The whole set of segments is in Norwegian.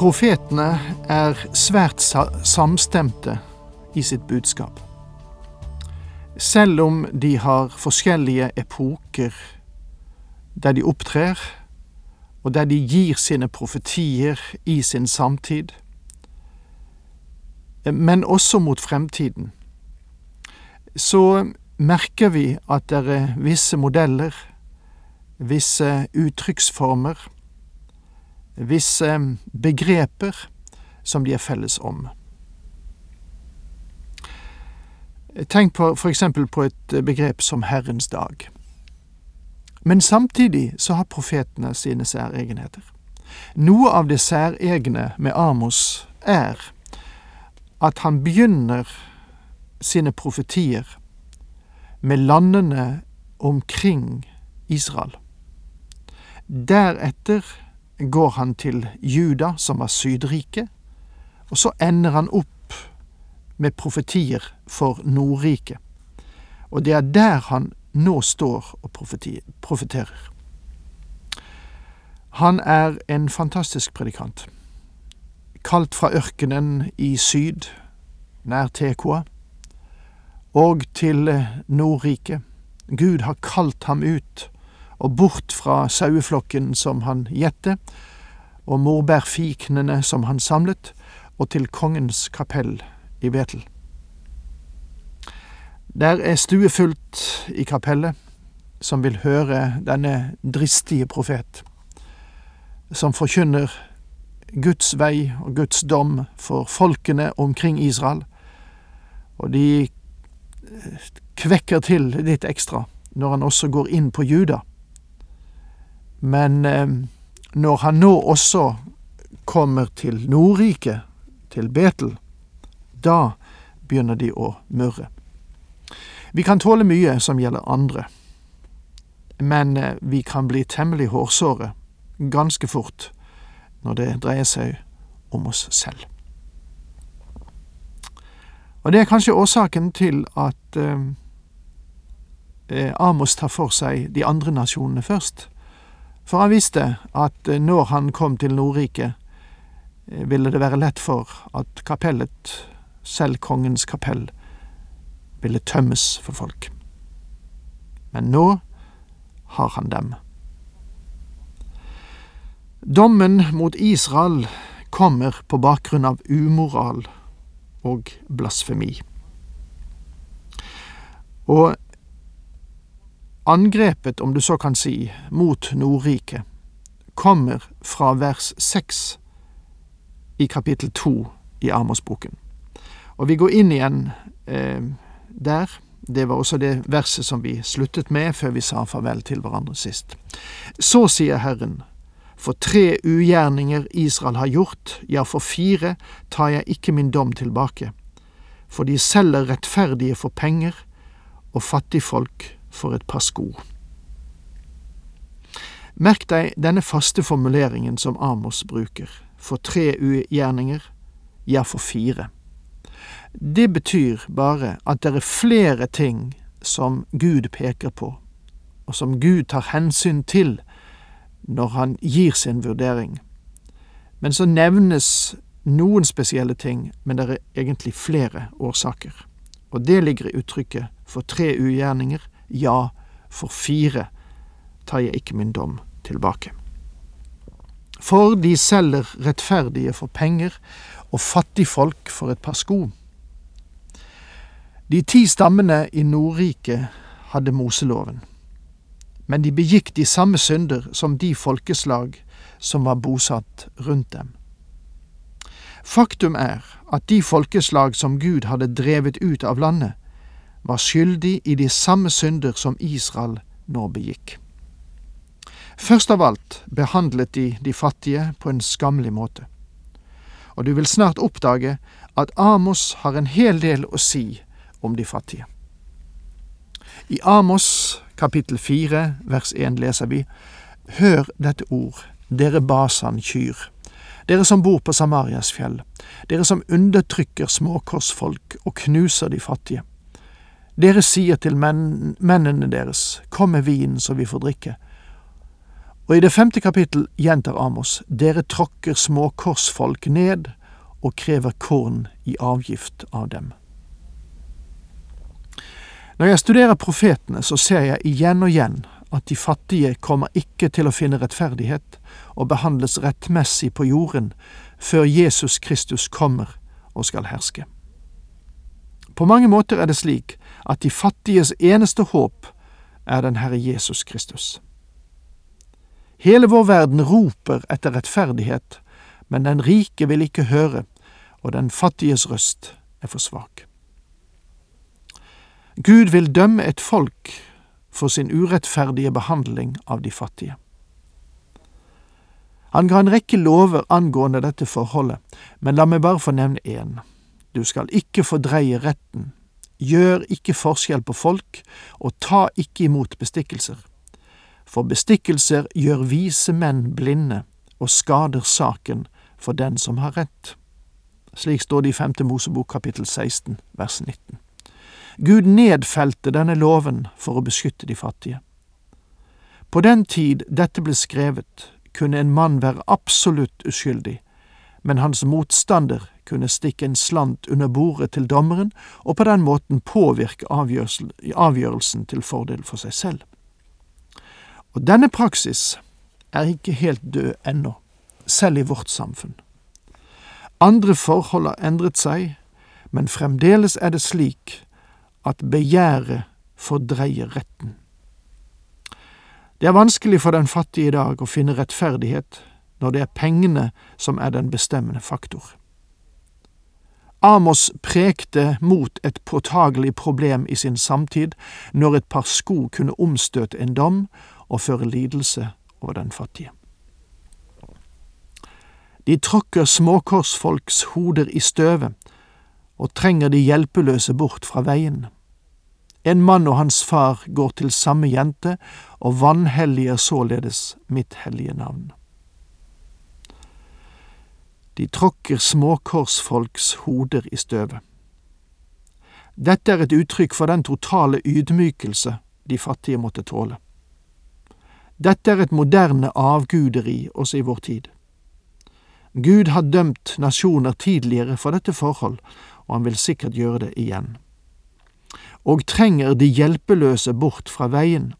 Profetene er svært samstemte i sitt budskap. Selv om de har forskjellige epoker der de opptrer, og der de gir sine profetier i sin samtid, men også mot fremtiden, så merker vi at det er visse modeller, visse uttrykksformer, visse begreper som de er felles om. Tenk på eksempel på et begrep som Herrens dag. Men samtidig så har profetene sine særegenheter. Noe av det særegne med Amos er at han begynner sine profetier med landene omkring Israel. Deretter går han til Juda, som var Sydriket, og så ender han opp med profetier for Nordriket. Og det er der han nå står og profeterer. Han er en fantastisk predikant. Kalt fra ørkenen i syd, nær Tekoa, og til Nordriket. Gud har kalt ham ut og bort fra saueflokken som han gjette, og morbærfiknene som han samlet, og til kongens kapell i Betel. Der er stuefullt i kapellet, som vil høre denne dristige profet, som forkynner Guds vei og Guds dom for folkene omkring Israel, og de kvekker til litt ekstra når han også går inn på Juda men eh, når han nå også kommer til Nordriket, til Betel, da begynner de å murre. Vi kan tåle mye som gjelder andre, men eh, vi kan bli temmelig hårsåre ganske fort når det dreier seg om oss selv. Og det er kanskje årsaken til at eh, eh Amos tar for seg de andre nasjonene først. For han visste at eh, når han kom til Nordriket, eh, ville det være lett for at kapellet, selv kongens kapell, ville tømmes for folk. Men nå har han dem. Dommen mot Israel kommer på bakgrunn av umoral og blasfemi. Og Angrepet, om du så kan si, mot Nordriket kommer fra vers seks i kapittel to i Amos-boken. Og vi går inn igjen eh, der. Det var også det verset som vi sluttet med før vi sa farvel til hverandre sist. Så sier Herren, for tre ugjerninger Israel har gjort, ja, for fire tar jeg ikke min dom tilbake, for de selger rettferdige for penger, og fattigfolk for et par sko. Merk deg denne faste formuleringen som Amos bruker, for tre ugjerninger, ja, for fire. Det betyr bare at det er flere ting som Gud peker på, og som Gud tar hensyn til når han gir sin vurdering. Men så nevnes noen spesielle ting, men det er egentlig flere årsaker. Og det ligger i uttrykket for tre ugjerninger, ja, for fire tar jeg ikke min dom tilbake. For de selger rettferdige for penger og fattigfolk for et par sko. De ti stammene i Nordriket hadde Moseloven, men de begikk de samme synder som de folkeslag som var bosatt rundt dem. Faktum er at de folkeslag som Gud hadde drevet ut av landet, var skyldig i de samme synder som Israel nå begikk. Først av alt behandlet de de fattige på en skammelig måte. Og du vil snart oppdage at Amos har en hel del å si om de fattige. I Amos kapittel fire vers én leser vi Hør dette ord, dere Basan-kyr, dere som bor på Samarias fjell, dere som undertrykker småkorsfolk og knuser de fattige. Dere sier til menn, mennene deres, kom med vin så vi får drikke. Og i det femte kapittel gjentar Amos, dere tråkker småkorsfolk ned og krever korn i avgift av dem. Når jeg studerer profetene, så ser jeg igjen og igjen at de fattige kommer ikke til å finne rettferdighet og behandles rettmessig på jorden før Jesus Kristus kommer og skal herske. På mange måter er det slik at de fattiges eneste håp er den Herre Jesus Kristus. Hele vår verden roper etter rettferdighet, men den rike vil ikke høre, og den fattiges røst er for svak. Gud vil dømme et folk for sin urettferdige behandling av de fattige. Han ga en rekke lover angående dette forholdet, men la meg bare få nevne én. Du skal ikke fordreie retten, gjør ikke forskjell på folk, og ta ikke imot bestikkelser. For bestikkelser gjør vise menn blinde og skader saken for den som har rett. Slik står det i femte Mosebok kapittel 16 vers 19. Gud nedfelte denne loven for å beskytte de fattige. På den tid dette ble skrevet, kunne en mann være absolutt uskyldig, men hans motstander kunne stikke en slant under bordet til dommeren og på den måten påvirke avgjørelsen til fordel for seg selv. Og denne praksis er ikke helt død ennå, selv i vårt samfunn. Andre forhold har endret seg, men fremdeles er det slik at begjæret fordreier retten. Det er vanskelig for den fattige i dag å finne rettferdighet når det er pengene som er den bestemmende faktor. Amos prekte mot et påtagelig problem i sin samtid når et par sko kunne omstøte en dom og føre lidelse over den fattige. De tråkker småkorsfolks hoder i støvet og trenger de hjelpeløse bort fra veien. En mann og hans far går til samme jente og vanhelliger således mitt hellige navn. De tråkker småkorsfolks hoder i støvet. Dette er et uttrykk for den totale ydmykelse de fattige måtte tåle. Dette er et moderne avguderi også i vår tid. Gud har dømt nasjoner tidligere for dette forhold, og han vil sikkert gjøre det igjen. Og trenger de hjelpeløse bort fra veien.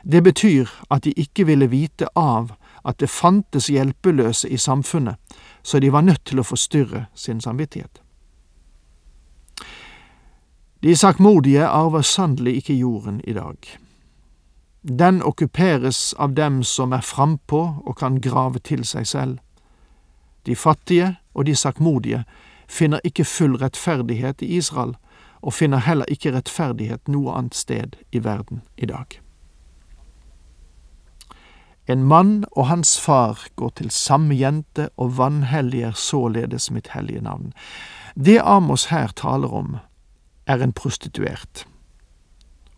Det betyr at de ikke ville vite av at det fantes hjelpeløse i samfunnet, så de var nødt til å forstyrre sin samvittighet. De sakmodige arver sannelig ikke jorden i dag. Den okkuperes av dem som er frampå og kan grave til seg selv. De fattige og de sakmodige finner ikke full rettferdighet i Israel, og finner heller ikke rettferdighet noe annet sted i verden i dag. En mann og hans far går til samme jente og vanhelliger således mitt hellige navn. Det Amos her taler om, er en prostituert.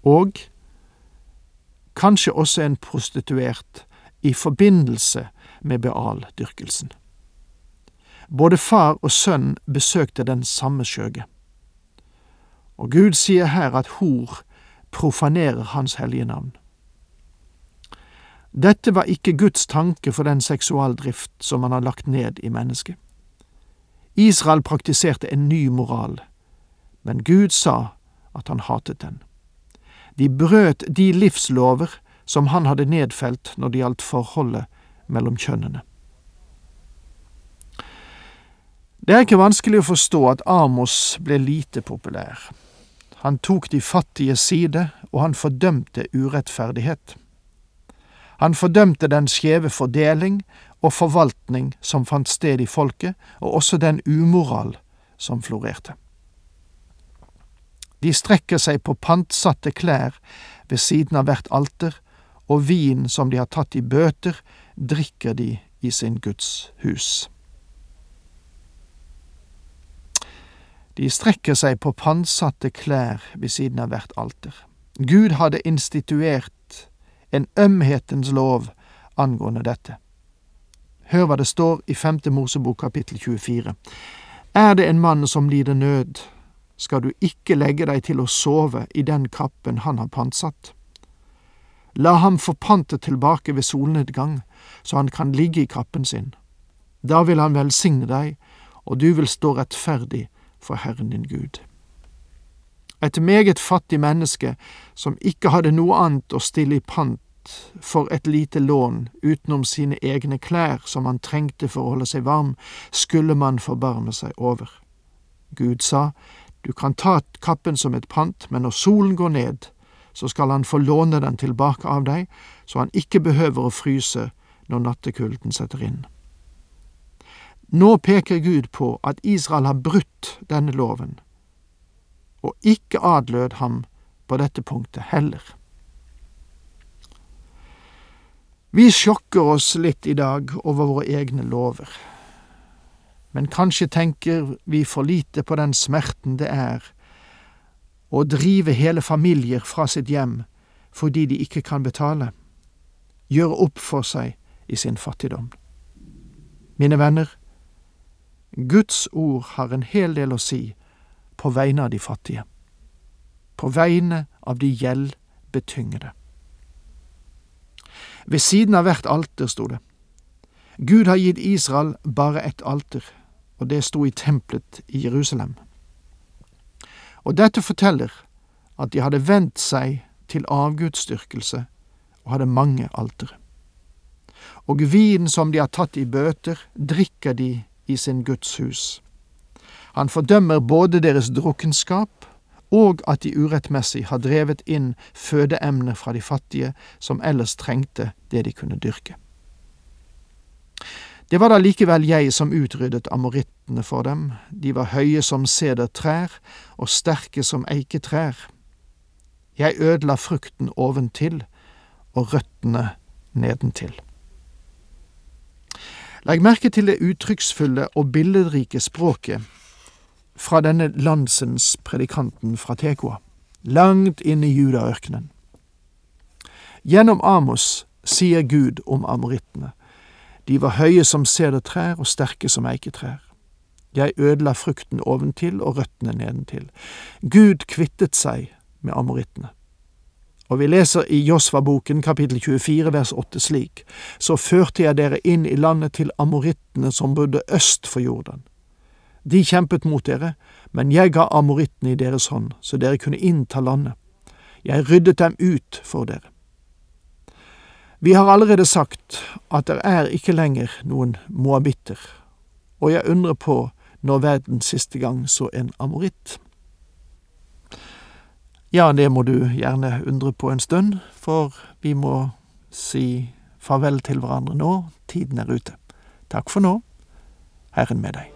Og kanskje også en prostituert i forbindelse med Beal-dyrkelsen. Både far og sønn besøkte den samme skjøge. Og Gud sier her at hor profanerer Hans hellige navn. Dette var ikke Guds tanke for den seksualdrift som han har lagt ned i mennesket. Israel praktiserte en ny moral, men Gud sa at han hatet den. De brøt de livslover som han hadde nedfelt når det gjaldt forholdet mellom kjønnene. Det er ikke vanskelig å forstå at Amos ble lite populær. Han tok de fattiges side, og han fordømte urettferdighet. Han fordømte den skjeve fordeling og forvaltning som fant sted i folket, og også den umoral som florerte. De strekker seg på pantsatte klær ved siden av hvert alter og vin som de har tatt i bøter, drikker de i sin Guds hus. De strekker seg på pantsatte klær ved siden av hvert alter. Gud hadde instituert en ømhetens lov angående dette. Hør hva det står i femte Mosebok kapittel 24. Er det en mann som lider nød, skal du ikke legge deg til å sove i den kappen han har pantsatt. La ham få pantet tilbake ved solnedgang, så han kan ligge i kappen sin. Da vil han velsigne deg, og du vil stå rettferdig for Herren din Gud. Et meget fattig menneske som ikke hadde noe annet å stille i pant for et lite lån utenom sine egne klær som han trengte for å holde seg varm, skulle man forbarme seg over. Gud sa, du kan ta kappen som et pant, men når solen går ned, så skal han få låne den tilbake av deg, så han ikke behøver å fryse når nattekulden setter inn. Nå peker Gud på at Israel har brutt denne loven, og ikke adlød ham på dette punktet heller. Vi sjokker oss litt i dag over våre egne lover, men kanskje tenker vi for lite på den smerten det er å drive hele familier fra sitt hjem fordi de ikke kan betale, gjøre opp for seg i sin fattigdom. Mine venner, Guds ord har en hel del å si på vegne av de fattige, på vegne av de gjeldbetyngede. Ved siden av hvert alter sto det. Gud har gitt Israel bare ett alter, og det sto i tempelet i Jerusalem. Og dette forteller at de hadde vendt seg til avgudsdyrkelse og hadde mange alter. Og vinen som de har tatt i bøter, drikker de i sin Guds hus. Han fordømmer både deres drukkenskap og at de urettmessig har drevet inn fødeemner fra de fattige, som ellers trengte det de kunne dyrke. Det var da likevel jeg som utryddet amorittene for dem, de var høye som sedertrær og sterke som eiketrær. Jeg ødela frukten oventil og røttene nedentil. Legg merke til det uttrykksfulle og billedrike språket fra denne landsens predikanten fra Tekoa, langt inne i judaørkenen. Gjennom Amos sier Gud om amorittene, de var høye som sedertrær og sterke som eiketrær. Jeg ødela frukten oventil og røttene nedentil. Gud kvittet seg med amorittene. Og vi leser i Josva-boken kapittel 24 vers 8 slik, Så førte jeg dere inn i landet til amorittene som bodde øst for Jordan. De kjempet mot dere, men jeg ga amorittene i deres hånd, så dere kunne innta landet. Jeg ryddet dem ut for dere. Vi har allerede sagt at det er ikke lenger noen moabitter, og jeg undrer på når verden siste gang så en amoritt. Ja, det må du gjerne undre på en stund, for vi må si farvel til hverandre nå, tiden er ute. Takk for nå, Herren med deg.